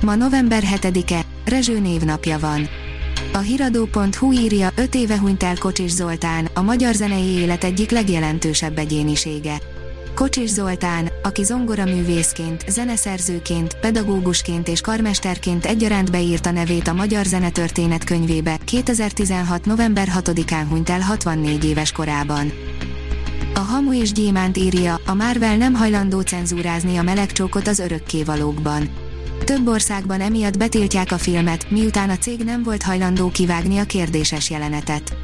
Ma november 7-e, Rezső névnapja van. A hiradó.hu írja 5 éve hunyt el Kocsis Zoltán, a magyar zenei élet egyik legjelentősebb egyénisége. Kocsis Zoltán, aki zongoraművészként, zeneszerzőként, pedagógusként és karmesterként egyaránt beírta nevét a magyar zenetörténet könyvébe, 2016. november 6-án hunyt el 64 éves korában. A Hamu és Gyémánt írja, a Marvel nem hajlandó cenzúrázni a melegcsókot az örökkévalókban több országban emiatt betiltják a filmet, miután a cég nem volt hajlandó kivágni a kérdéses jelenetet.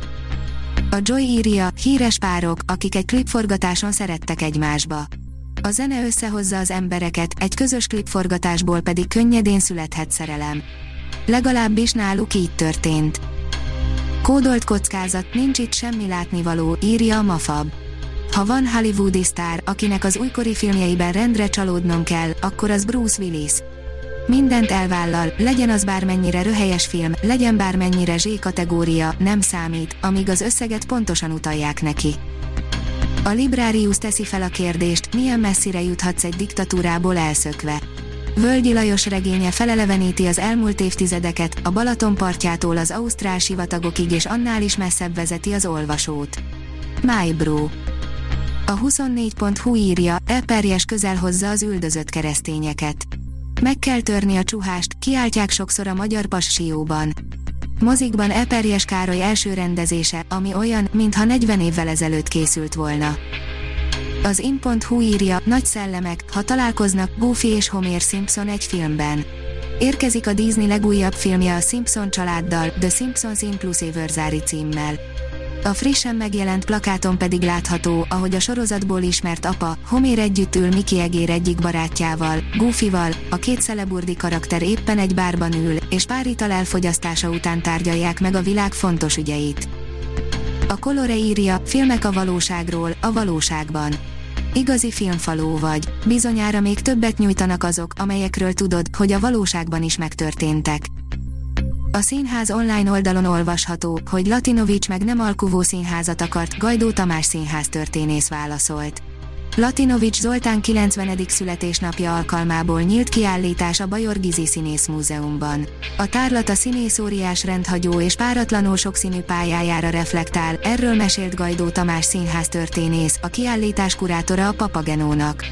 A Joy írja, híres párok, akik egy klipforgatáson szerettek egymásba. A zene összehozza az embereket, egy közös klipforgatásból pedig könnyedén születhet szerelem. Legalábbis náluk így történt. Kódolt kockázat, nincs itt semmi látnivaló, írja a Mafab. Ha van hollywoodi sztár, akinek az újkori filmjeiben rendre csalódnom kell, akkor az Bruce Willis. Mindent elvállal, legyen az bármennyire röhelyes film, legyen bármennyire Z kategória, nem számít, amíg az összeget pontosan utalják neki. A Librarius teszi fel a kérdést, milyen messzire juthatsz egy diktatúrából elszökve. Völgyi Lajos regénye feleleveníti az elmúlt évtizedeket, a Balaton partjától az Ausztrál sivatagokig és annál is messzebb vezeti az olvasót. My Bro. A 24.hu írja, Eperjes közel hozza az üldözött keresztényeket. Meg kell törni a csuhást, kiáltják sokszor a magyar passió-ban. Mozikban Eperjes Károly első rendezése, ami olyan, mintha 40 évvel ezelőtt készült volna. Az in.hu írja, nagy szellemek, ha találkoznak Goofy és Homer Simpson egy filmben. Érkezik a Disney legújabb filmje a Simpson családdal, The Simpsons Inclusive címmel. A frissen megjelent plakáton pedig látható, ahogy a sorozatból ismert apa, Homer együtt ül Mickey Egér egyik barátjával, Goofyval, a két celeburdi karakter éppen egy bárban ül, és pár ital elfogyasztása után tárgyalják meg a világ fontos ügyeit. A Colore írja, filmek a valóságról, a valóságban. Igazi filmfaló vagy, bizonyára még többet nyújtanak azok, amelyekről tudod, hogy a valóságban is megtörténtek. A színház online oldalon olvasható, hogy Latinovics meg nem alkuvó színházat akart, Gajdó Tamás színház történész válaszolt. Latinovics Zoltán 90. születésnapja alkalmából nyílt kiállítás a Bajor Gizi Színész Múzeumban. A tárlat a színész óriás rendhagyó és páratlanul sokszínű pályájára reflektál, erről mesélt Gajdó Tamás színház történész, a kiállítás kurátora a Papagenónak.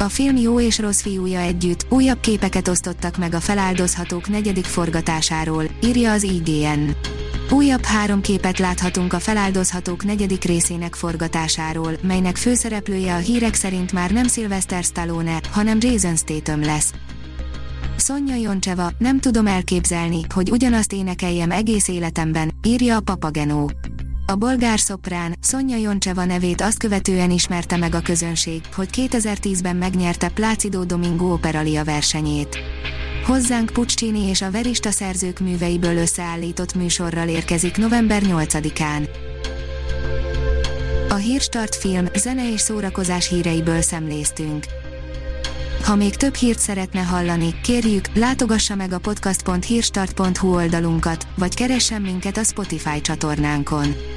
A film jó és rossz fiúja együtt újabb képeket osztottak meg a feláldozhatók negyedik forgatásáról, írja az IGN. Újabb három képet láthatunk a feláldozhatók negyedik részének forgatásáról, melynek főszereplője a hírek szerint már nem Sylvester Stallone, hanem Jason Statham lesz. Sonja Joncseva, nem tudom elképzelni, hogy ugyanazt énekeljem egész életemben, írja a Papagenó. A bolgár szoprán, Sonja Joncseva nevét azt követően ismerte meg a közönség, hogy 2010-ben megnyerte Plácido Domingo Operalia versenyét. Hozzánk Puccini és a Verista szerzők műveiből összeállított műsorral érkezik november 8-án. A Hírstart film, zene és szórakozás híreiből szemléztünk. Ha még több hírt szeretne hallani, kérjük, látogassa meg a podcast.hírstart.hu oldalunkat, vagy keressen minket a Spotify csatornánkon.